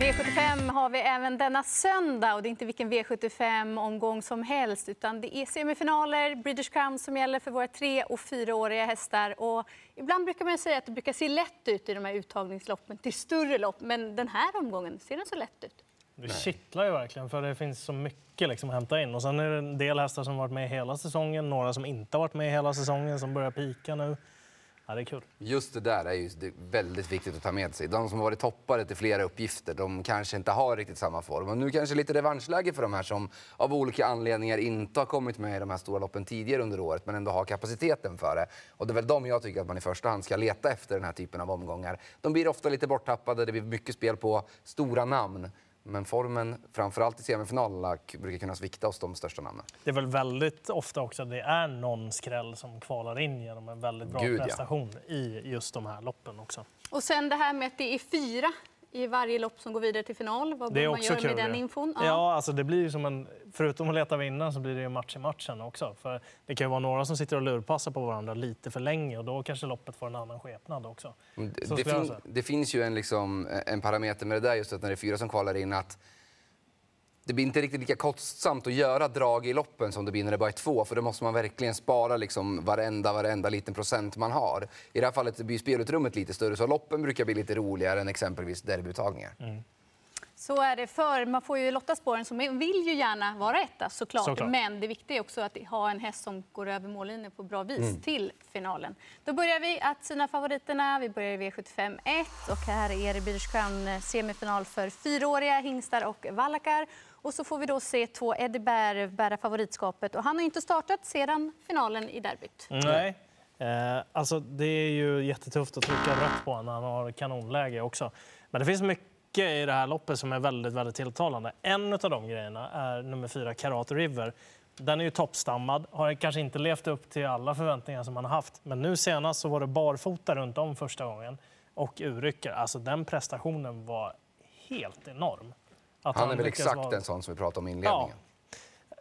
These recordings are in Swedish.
V75 har vi även denna söndag. och Det är inte vilken V75-omgång som helst. utan Det är semifinaler, British Crown, som gäller för våra tre och fyraåriga hästar. Och ibland brukar man säga att det brukar se lätt ut i de här uttagningsloppen till större lopp. Men den här omgången ser den så lätt ut. Det kittlar ju verkligen, för det finns så mycket liksom att hämta in. Och sen är det en del hästar som varit med hela säsongen, några som inte har varit med hela säsongen, som börjar pika nu. Ja, det är kul. Just det där är ju väldigt viktigt att ta med sig. De som har varit toppare till flera uppgifter, de kanske inte har riktigt samma form. Och nu kanske lite revanschläge för de här som av olika anledningar inte har kommit med i de här stora loppen tidigare under året, men ändå har kapaciteten för det. Och det är väl de jag tycker att man i första hand ska leta efter den här typen av omgångar. De blir ofta lite borttappade, det blir mycket spel på stora namn. Men formen, framförallt i semifinalerna, brukar kunna svikta hos de största namnen. Det är väl väldigt ofta också att det är någon skräll som kvalar in genom en väldigt bra Gud, prestation ja. i just de här loppen också. Och sen det här med att det är fyra i varje lopp som går vidare till final. Vad det är man göra med den infon? Ja. ja, alltså det blir som en, förutom att leta vinnaren så blir det ju match i matchen också. För det kan ju vara några som sitter och lurpassar på varandra lite för länge och då kanske loppet får en annan skepnad också. Det, det, fin, det, finns ju en, liksom, en parameter med det där just att när det är fyra som kvalar in att det blir inte riktigt lika kostsamt att göra drag i loppen som det blir när det bara är två. För då måste man verkligen spara liksom varenda, varenda liten procent man har. I det här fallet blir spelutrymmet lite större, så loppen brukar bli lite roligare än exempelvis derbyuttagningar. Mm. Så är det, för man får ju lotta spåren som vill ju gärna vara etta såklart. såklart. Men det viktiga är också att ha en häst som går över mållinjen på bra vis mm. till finalen. Då börjar vi att syna favoriterna. Vi börjar i V75 1 och här är det British Crown semifinal för fyraåriga hingstar och vallakar. Och så får vi då se två Eddie Bär bära favoritskapet. Och han har inte startat sedan finalen i derbyt. Nej. Eh, alltså, det är ju jättetufft att trycka rött på honom. Han har kanonläge också. Men det finns mycket i det här loppet som är väldigt, väldigt tilltalande. En av de grejerna är nummer fyra, Karat River. Den är ju toppstammad, har kanske inte levt upp till alla förväntningar som man har haft. Men nu senast så var det barfota runt om första gången och urrycker. Alltså den prestationen var helt enorm. Att han, är väl exakt vara... en sån som vi pratade om i inledningen.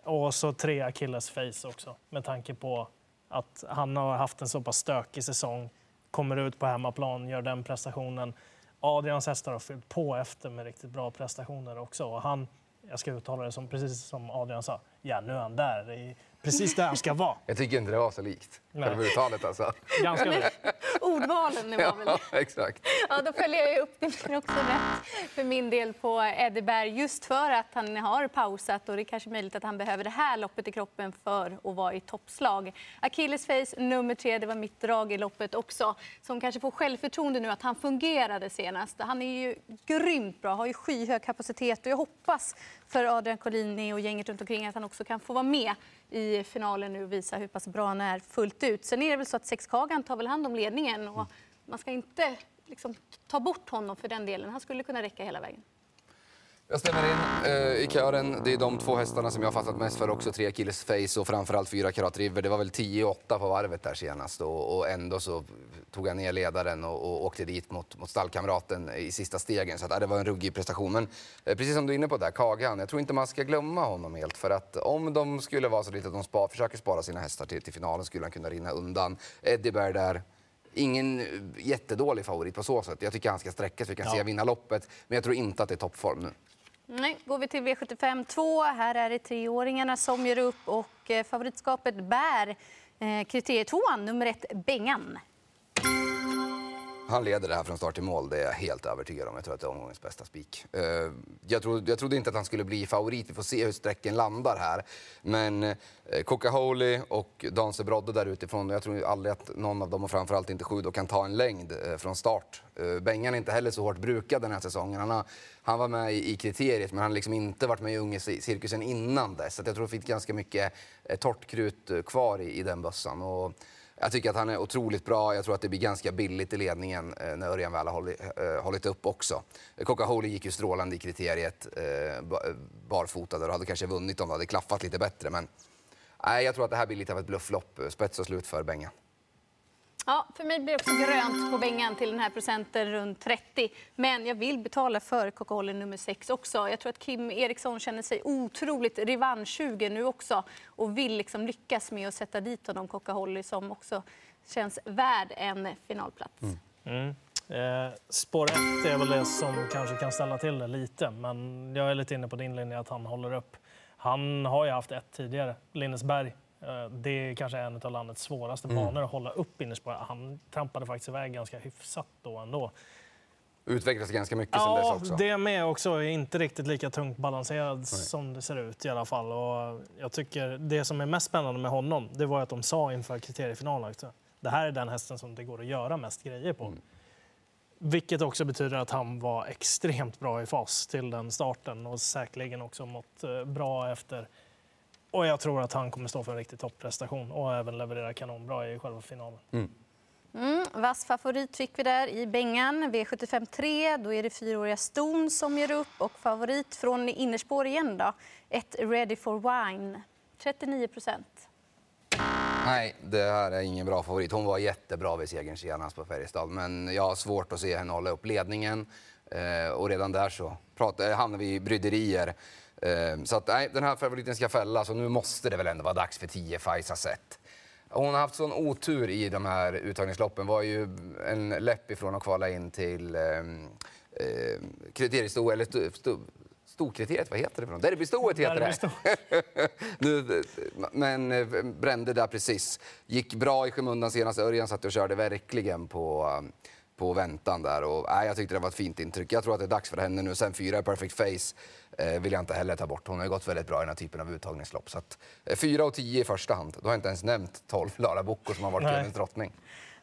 Ja. Och så tre Achilles face också, med tanke på att han har haft en så pass stökig säsong, kommer ut på hemmaplan, gör den prestationen. Adrians hästar har fyllt på efter med riktigt bra prestationer också. Och han, jag ska uttala det som, precis som Adrian sa, ja nu är han där precis där han ska vara. Jag tycker inte det var så likt. Själva uttalet alltså. Ganska likt. Ordvalen var väl... Ja, exakt. Ja, då följer jag upp det blir också rätt för min del på Eddie Berg just för att han har pausat och det är kanske möjligt att han behöver det här loppet i kroppen för att vara i toppslag. Achilles nummer tre, det var mitt drag i loppet också. Som kanske får självförtroende nu att han fungerade senast. Han är ju grymt bra, har ju skyhög kapacitet och jag hoppas för Adrian Collini och gänget runt omkring att han också kan få vara med i finalen nu och visa hur pass bra han är fullt ut. Sen är det väl så att Sex Kagan tar väl hand om ledningen och man ska inte liksom ta bort honom för den delen. Han skulle kunna räcka hela vägen. Jag stämmer in eh, i kören. Det är de två hästarna som jag har fastnat mest för också. Tre Killes Face och framförallt fyra Karat River. Det var väl 10-8 på varvet där senast och, och, ändå så tog han ner ledaren och, och åkte dit mot, mot stallkamraten i sista stegen. Så att, ja, det var en ruggig prestation. Men eh, precis som du är inne på där, Kagan. Jag tror inte man ska glömma honom helt. För att om de skulle vara så lite att de spar, försöker spara sina hästar till, till finalen skulle han kunna rinna undan. Eddie Bear där ingen jättedålig favorit på så sätt. Jag tycker han ska sträcka sig, vi kan ja. se vinna loppet. Men jag tror inte att det är toppform nu. Nej, går vi till V75 2. Här är det treåringarna som gör upp och eh, favoritskapet bär eh, kriterietvåan kriteriet 2, nummer ett, Bengan. Han leder det här från start till mål, det är jag helt övertygad om. Jag tror att det är omgångens bästa spik. Eh, jag, trodde, jag trodde inte att han skulle bli favorit. Vi får se hur sträcken landar här. Men eh, Coca Holy och Danse Brodde där utifrån. Jag tror aldrig att någon av dem, och framförallt inte Sjudo, kan ta en längd eh, från start. Bengan är inte heller så hårt brukad den här säsongen. Han, har, han var med i kriteriet, men han har liksom inte varit med i ungecirkusen innan dess. Så jag tror att det finns ganska mycket torrt krut kvar i, i den bössan. Och, jag tycker att han är otroligt bra. Jag tror att det blir ganska billigt i ledningen eh, när Örjan väl har eh, hållit, upp också. Coca-Cola gick ju strålande i kriteriet eh, barfota. barfotade och hade kanske vunnit om det hade klaffat lite bättre. Men nej, jag tror att det här blir lite av ett blufflopp. Spets och slut för Bengan. Ja, för mig blir det också grönt på bängan till den här procenten runt 30. Men jag vill betala för Coca-Cola nummer 6 också. Jag tror att Kim Eriksson känner sig otroligt revanschsugen nu också och vill liksom lyckas med att sätta dit honom, Coca-Cola, som också känns värd en finalplats. Mm. Mm. Eh, spår 1 är väl det som kanske kan ställa till det lite, men jag är lite inne på din linje att han håller upp. Han har ju haft ett tidigare, Lindesberg. Eh, det är kanske en av landets svåraste Mm. banor att hålla upp innerspår. Han trampade faktiskt iväg ganska hyfsat då ändå. Utvecklas ganska mycket sen dess Ja, också. det med också är inte riktigt lika tungt balanserad som det ser ut i alla fall. Och jag tycker det som är mest spännande med honom, det var att de sa inför kriteriefinalen också. Det här är den hästen som det går att göra mest grejer på. Mm. Vilket också betyder att han var extremt bra i fas till den starten och säkerligen också mått eh, bra efter. Och jag tror att han kommer stå för en riktig topprestation och även leverera kanonbra i själva finalen. Mm, vass favorit fick vi där i Bengan. V75 3, då är det fyraåriga Ston som ger upp. Och favorit från innerspår igen då, ett Ready for Wine. 39 procent. Nej, det här är ingen bra favorit. Hon var jättebra vid segern senast på Färjestad, men jag har svårt att se henne hålla upp ledningen. Eh, och redan där så eh, hamnar vi i bryderier. Eh, så att, nej, den här favoriten ska fällas och nu måste det väl ändå vara dags för 10 Faiza Zet. Hon har haft sån otur i de här uttagningsloppen. var ju en läpp ifrån att kvala in till eh, eh, kriteriesto, eller sto, sto, storkriteriet, vad heter det för något? Derbystoet heter det. Nu, men eh, brände där precis. Gick bra i skymundan senast. Örjan satt och körde verkligen på, eh, på väntan där. Och, nej, jag tyckte det var ett fint intryck. Jag tror att det är dags för henne nu. Sen fyra i perfect face eh, vill jag inte heller ta bort. Hon har ju gått väldigt bra i den här typen av uttagningslopp. Så att, eh, fyra och tio i första hand. Då har jag inte ens nämnt tolv Lara Bocco som har varit kvällens drottning.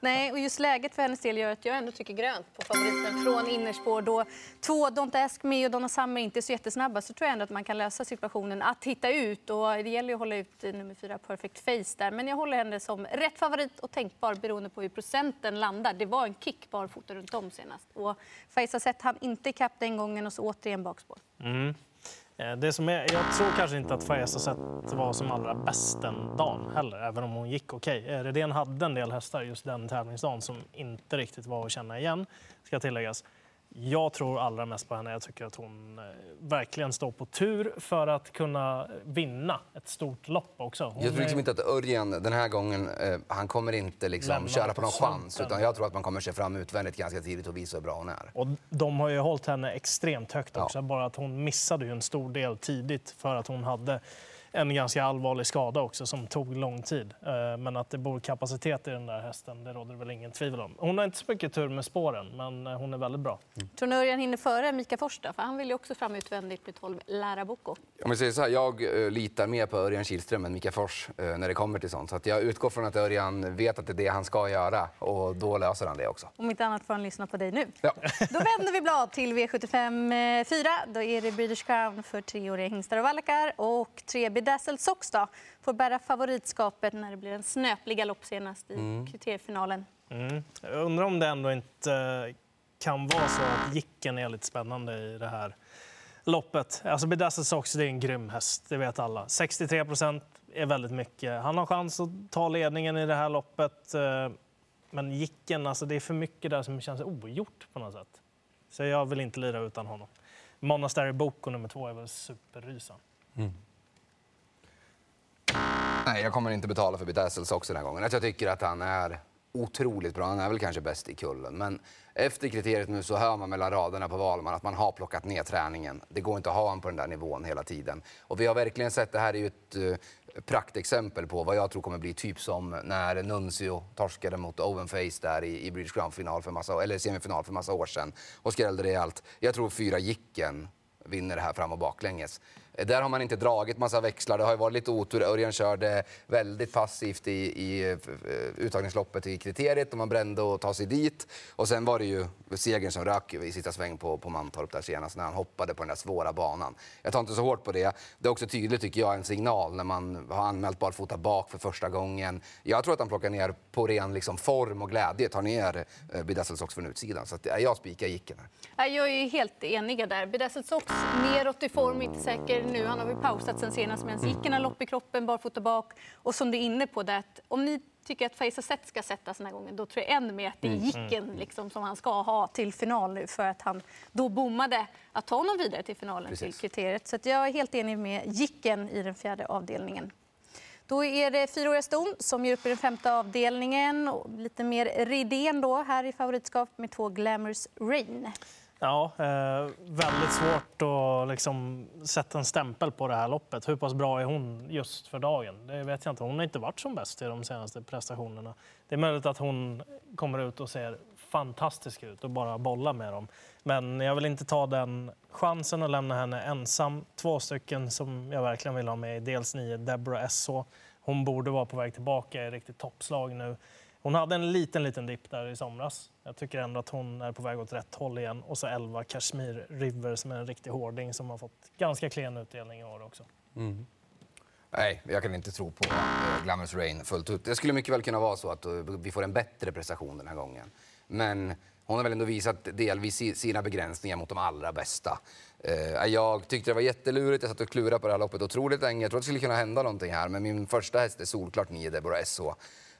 Nej, och just läget för hennes del gör att jag ändå tycker grönt på favoriten från innerspår. Då två Don't Ask Me och Donna Summer inte är så jättesnabba så tror jag ändå att man kan lösa situationen att hitta ut. Och det gäller ju att hålla ut nummer fyra Perfect Face där. Men jag håller henne som rätt favorit och tänkbar beroende på hur procenten landar. Det var en kick barfota runt om senast. Och Faiza sett han inte ikapp den gången och så återigen bakspår. Mm. Eh, det som är, jag tror kanske inte att Faiza sett var som allra bäst den dagen heller, även om hon gick okej. Okay. Redén hade en del hästar just den tävlingsdagen som inte riktigt var att känna igen, ska tilläggas. Jag tror allra mest på henne. Jag tycker att hon eh, verkligen står på tur för att kunna vinna ett stort lopp också. Hon Jag tror liksom är- inte att Örjan den här gången, eh, han kommer inte liksom köra på någon chans. Utan jag tror att man kommer se fram utvändigt ganska tidigt och visa hur bra hon är. Och de har ju hållit henne extremt högt Ja. också. Bara att hon missade ju en stor del tidigt för att hon hade en ganska allvarlig skada också som tog lång tid. Eh, Men att det bor kapacitet i den där hästen, det råder väl ingen tvivel om. Hon har inte så mycket tur med spåren, men eh, hon är väldigt bra. Tror ni Örjan hinner före Mika Fors då? För han vill ju också fram utvändigt med 12 Lara Bocco. Om vi säger så här, jag eh, litar mer på Örjan Kihlström än Mika Fors när det kommer till sånt. Så att jag utgår från att Örjan vet att det är det han ska göra och då löser han det också. Om inte annat får han lyssna på dig nu. Ja. Då vänder vi blad till V75 4. Då är det British Crown för treåriga hingstar och valkar. Och tre Bedazzled Sox då får bära favoritskapet när det blir en snöplig galopp senast i kriteriefinalen. Mm. Jag undrar om det ändå inte eh, kan vara så att Jicken är lite spännande i det här loppet. Alltså Bedazzled Sox det är en grym häst, det vet alla. 63 procent är väldigt mycket. Han har chans att ta ledningen i det här loppet. eh, Men Jicken, alltså det är för mycket där som känns ogjort på något sätt. Så jag vill inte lira utan honom. Monastery Boko nummer två är väl superrysan. Nej, jag kommer inte betala för Bedazzles också den här gången. Att jag tycker att han är otroligt bra. Han är väl kanske bäst i kullen. Men efter kriteriet nu så hör man mellan raderna på Valman att man har plockat ner träningen. Det går inte att ha honom på den där nivån hela tiden. Och vi har verkligen sett, det här är ju ett eh, praktexempel på vad jag tror kommer bli typ som när Nuncio torskade mot Owenface där i, i British Crown-final för massa, eller semifinal för massa år sedan och skrällde rejält. Jag tror fyra gicken vinner det här fram och baklänges. Där har man inte dragit massa växlar. Det har ju varit lite otur. Örjan körde väldigt passivt i, i eh, eh, uttagningsloppet i kriteriet och man brände och ta sig dit. Och sen var det ju segern som rök i sista sväng på, på Mantorp där senast när han hoppade på den där svåra banan. Jag tar inte så hårt på det. Det är också tydligt tycker jag en signal när man har anmält barfota bak för första gången. Jag tror att han plockar ner på ren liksom, form och glädje, tar ner eh, också från utsidan. Så att, eh, jag spikar gicken här. Jag är ju helt eniga där. Bedazzled neråt i form, inte säker nu. Han har väl pausat sen senast medan Jicken har lopp i kroppen, barfota bak. Och som du är inne på, det, att om ni tycker att Faiza Zet ska sättas den här gången, då tror jag än mer att det är Jicken liksom, som han ska ha till final nu för att han då bommade att ta honom vidare till finalen Precis. till kriteriet. Så jag är helt enig med Jicken i den fjärde avdelningen. Då är det fyraåriga ston som ger upp i den femte avdelningen. Och lite mer Ridén då här i favoritskap med två Glamorous Rain. Ja, eh, väldigt svårt att liksom sätta en stämpel på det här loppet. Hur pass bra är hon just för dagen? Det vet jag inte. Hon har inte varit som bäst i de senaste prestationerna. Det är möjligt att hon kommer ut och ser fantastisk ut och bara bollar med dem. Men jag vill inte ta den chansen och lämna henne ensam. Två stycken som jag verkligen vill ha med dels nio, Deborah Esso. Hon borde vara på väg tillbaka i riktigt toppslag nu. Hon hade en liten, liten dipp där i somras. Jag tycker ändå att hon är på väg åt rätt håll igen. Och så 11 Kashmir River som är en riktig hårding som har fått ganska klen utdelning i år också. Mm. Nej, jag kan inte tro på uh, Glamorous Rain fullt ut. Det skulle mycket väl kunna vara så att eh, vi får en bättre prestation den här gången. Men hon har väl ändå visat delvis sina begränsningar mot de allra bästa. Eh, jag tyckte det var jättelurigt. Jag satt och klurade på det här loppet otroligt länge. Jag trodde det skulle kunna hända någonting här. Men min första häst är solklart 9 Deborah SH.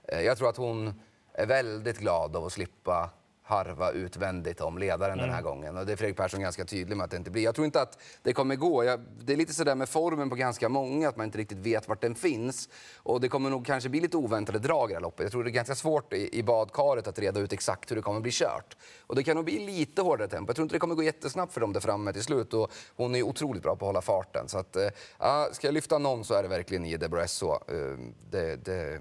Jag tror att hon är väldigt glad av att slippa harva utvändigt om ledaren mm. den här mm. gången. Och det är Fredrik Persson ganska tydlig med att det inte blir. Jag tror inte att det kommer gå. Jag, det är lite sådär med formen på ganska många, att man inte riktigt vet vart den finns. Och det kommer nog kanske bli lite oväntade drag i det här loppet. Jag tror det är ganska svårt i, i badkaret att reda ut exakt hur det kommer bli kört. Och det kan nog bli lite hårdare tempo. Jag tror inte det kommer gå jättesnabbt för dem där framme till slut. Och hon är otroligt bra på att hålla farten. Så att, äh, ska jag lyfta någon så är det verkligen i Deborah Esso. Uh, det, det,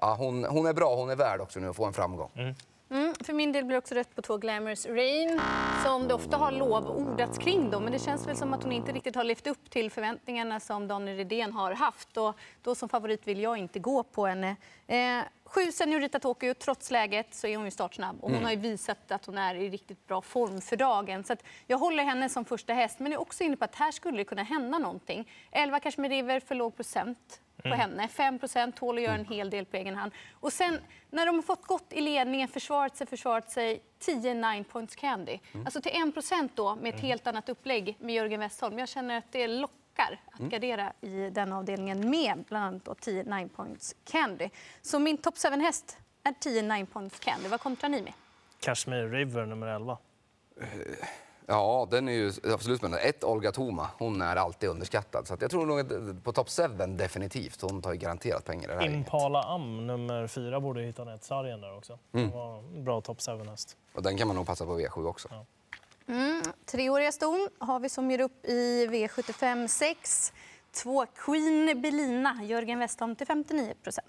ja, hon, hon är bra, hon är värd också nu att få en framgång. Mm. Mm, för min del blir också rött på två Glamorous Rain som det ofta har lovordats kring. Då, men det känns väl som att hon inte riktigt har levt upp till förväntningarna som Daniel Redén har haft. Och då som favorit vill jag inte gå på henne. Eh, sju Seniorita Tokyo, trots läget så är hon ju startsnabb. Och hon mm. har visat att hon är i riktigt bra form för dagen. Så jag håller henne som första häst. Men jag är också inne på att här skulle det kunna hända någonting. 11 Kashmir River för låg procent på mm. henne. 5 tål att göra en hel del på egen hand. Och sen när de har fått gått i ledningen, försvarat sig, försvarat sig, 10 9 points candy. Mm. Alltså till 1 då med ett mm. helt annat upplägg med Jörgen Westholm. Jag känner att det lockar att mm. gardera i den avdelningen med bland annat då 10 9 points candy. Så min top 7-häst är 10 9 points candy. Vad kontrar ni med? Kashmir River nummer 11. Ja, den är ju absolut spännande. Ett, Olga Toma. Hon är alltid underskattad. Så jag tror nog att på top 7 definitivt. Hon tar ju garanterat pengar i det här Impala Am nummer 4 borde hitta ner sargen där också. Mm. Det var en bra top 7-häst. Och den kan man nog passa på V7 också. Ja. Mm. Treåriga ston har vi som ger upp i V75 6. Två Queen Belina, Jörgen Westholm till 59 procent.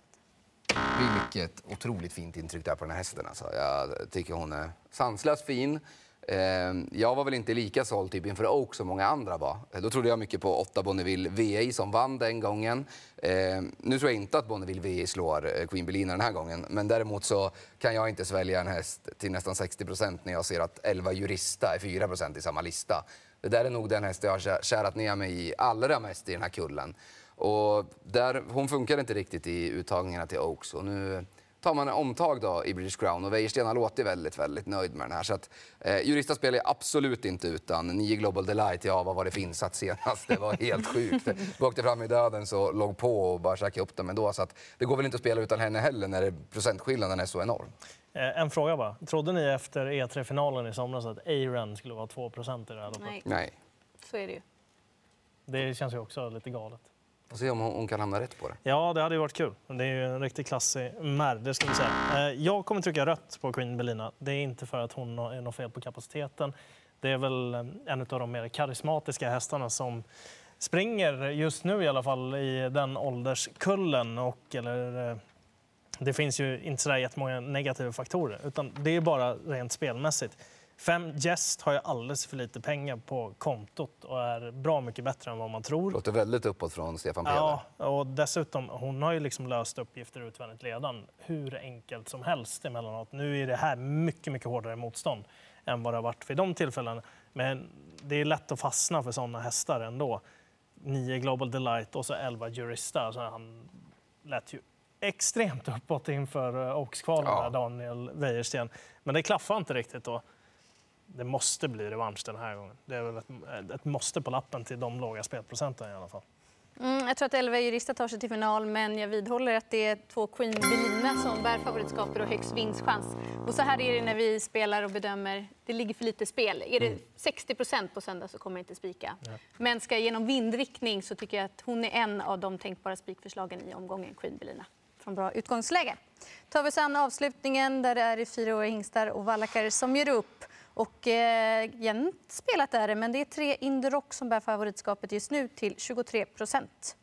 Vilket otroligt fint intryck där på den här hästen. Alltså. Jag tycker hon är sanslöst fin. Ehm, jag var väl inte lika såld typ inför Oak som många andra var. Då trodde jag mycket på 8 Bonneville VI som vann den gången. Ehm, nu tror jag inte att Bonneville VI slår eh, Queen Belina den här gången. Men däremot så kan jag inte svälja en häst till nästan 60% när jag ser att 11 Jurista är 4% i samma lista. Det där är nog den häst jag har kärat ner mig i allra mest i den här kullen. Och där, hon funkar inte riktigt i uttagningarna till Oaks. Och nu tar man en omtag då i British Crown och Wäjersten har låtit väldigt, väldigt nöjd med den här. Så att, eh, Jurista spelar jag absolut inte utan. Nio Global Delight, ja vad var det för insats senast? Det var helt sjukt. Vi åkte fram i döden så låg på och bara käkade upp dem ändå. Så att, det går väl inte att spela utan henne heller när procentskillnaden är så enorm. Eh, en fråga bara. Trodde ni efter E3-finalen i somras att A-Ren skulle vara 2 i det här loppet? Nej. Nej. Så är det ju. Det känns ju också lite galet. Får se om hon kan hamna rätt på det. Ja, det hade ju varit kul. Det är ju en riktigt klassig märde, ska vi säga. Eh, jag kommer trycka rött på Queen Belina. Det är inte för att hon är något fel på kapaciteten. Det är väl eh, en av de mer karismatiska hästarna som springer just nu i alla fall i den ålderskullen. Och, eller, eh, det finns ju inte så jättemånga negativa faktorer, utan det är bara rent spelmässigt. Fem Jest har ju alldeles för lite pengar på kontot och är bra mycket bättre än vad man tror. Låter väldigt uppåt från Stefan Peder. Ja, och dessutom, hon har ju liksom löst uppgifter utvändigt ledan hur enkelt som helst emellanåt. Nu är det här mycket, mycket hårdare motstånd än vad det har varit vid de tillfällena. Men det är lätt att fastna för sådana hästar ändå. 9 Global Delight och så 11 Jurista. Så han lät ju extremt uppåt inför eh, Oaks-kvalen, ja. Daniel Wäjersten. Men det klaffade inte riktigt då det måste bli revansch den här gången. Det är väl ett, ett måste på lappen till de låga spelprocenten i alla fall. Mm, jag tror att Elva Jurista tar sig till final, men jag vidhåller att det är två Queen Belina som bär favoritskapet och högst vinstchans. Och så här är det när vi spelar och bedömer. Det ligger för lite spel. Är det 60% på söndag så kommer jag inte spika. Ja. Men ska jag genom vindriktning så tycker jag att hon är en av de tänkbara spikförslagen i omgången, Queen Belina. Från bra utgångsläge. Tar vi sedan avslutningen där det är fyraåriga hingstar och vallackar som gör upp. Och eh, jämnt spelat är det, men det är tre Inderock som bär favoritskapet just nu till 23 procent.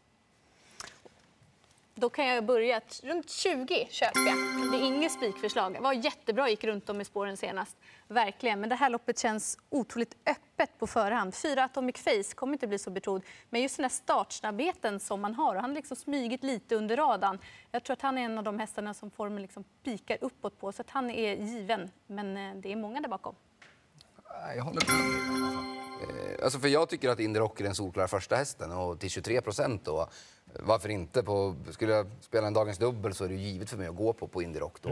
Då kan jag börja runt 20 köper jag. Det är inget spikförslag. Det var jättebra, gick runt om i spåren senast. Verkligen. Men det här loppet känns otroligt öppet på förhand. Fyra Atomic Face kommer inte bli så betrodd. Men just den här startsnabbheten som man har. Han har liksom smygit lite under radarn. Jag tror att han är en av de hästarna som formen liksom pikar uppåt på. Så att han är given. Men eh, det är många där bakom. Jag håller med. Eh, alltså för jag tycker att Inderock är den solklara första hästen och till 23 procent då. Varför inte? På, skulle jag spela en dagens dubbel så är det givet för mig att gå på, på Inderock då.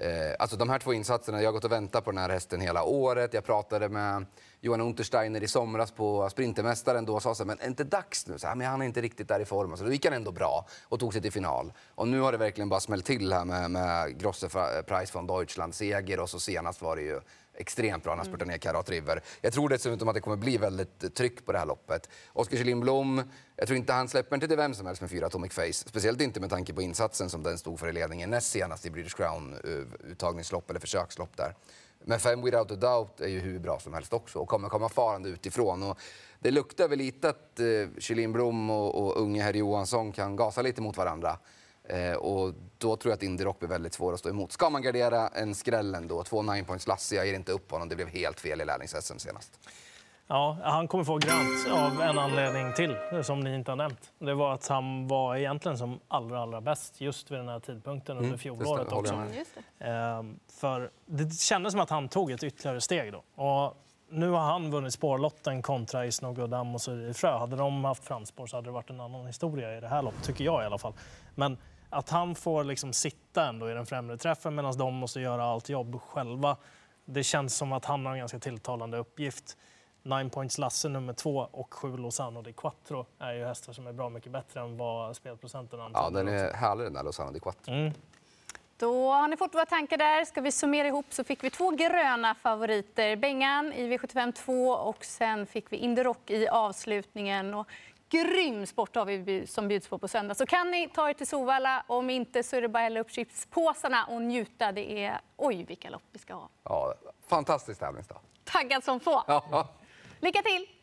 Mm. alltså de här två insatserna, jag har gått och väntat på den här hästen hela året. Jag pratade med Johan Untersteiner i somras på Sprintermästaren då och sa så här, men är inte dags nu? Så här, men han är inte riktigt där i form. Så då gick han ändå bra och tog sig till final. Och nu har det verkligen bara smällt till här med, med Grosse Preis von Deutschland seger och så senast var det ju extremt bra när han spurtar ner Karat River. Jag tror dessutom att det kommer bli väldigt tryck på det här loppet. Oskar Lindblom, jag tror inte han släpper inte till vem som helst med fyra Atomic Face. Speciellt inte med tanke på insatsen som den stod för i ledningen näst senast i British Crown uh, uttagningslopp eller försökslopp där. Men Fem Without a Doubt är ju hur bra som helst också och kommer komma farande utifrån. Och det luktar väl lite att uh, Blom och, och unge herr Johansson kan gasa lite mot varandra. Eh, och då tror jag att Indy blir väldigt svår att stå emot. Ska man gardera en skräll ändå, två 9 points Lasse, jag ger inte upp honom. Det blev helt fel i lärlings-SM senast. Ja, han kommer få grönt av en anledning till, som ni inte har nämnt. Det var att han var egentligen som allra, allra bäst just vid den här tidpunkten under mm, fjolåret också. Eh, för det kändes som att han tog ett ytterligare steg då. Och nu har han vunnit spårlotten kontra Isnogodam och så Frö. Hade de haft framspår så hade det varit en annan historia i det här loppet, tycker jag i alla fall. Men att han får liksom sitta ändå i den främre träffen medan de måste göra allt jobb själva. Det känns som att han har en ganska tilltalande uppgift. Nine Points Lasse nummer två och sju Lozano di Quattro är ju hästar som är bra mycket bättre än vad spelprocenten antyder. Ja, den är härlig den där Lozano di Quattro. Mm. Då har ni fått våra tankar där. Ska vi summera ihop så fick vi två gröna favoriter. Bengan i V75 2 och sen fick vi Inderock i avslutningen. Och grym sport har vi som bjuds på på söndag. Så kan ni ta er till Sovalla. Om inte så är det bara att hälla upp chipspåsarna och njuta. Det är... Oj, vilka lopp vi ska ha. Ja, fantastisk tävlingsdag. Taggad som få. Ja. Lycka till!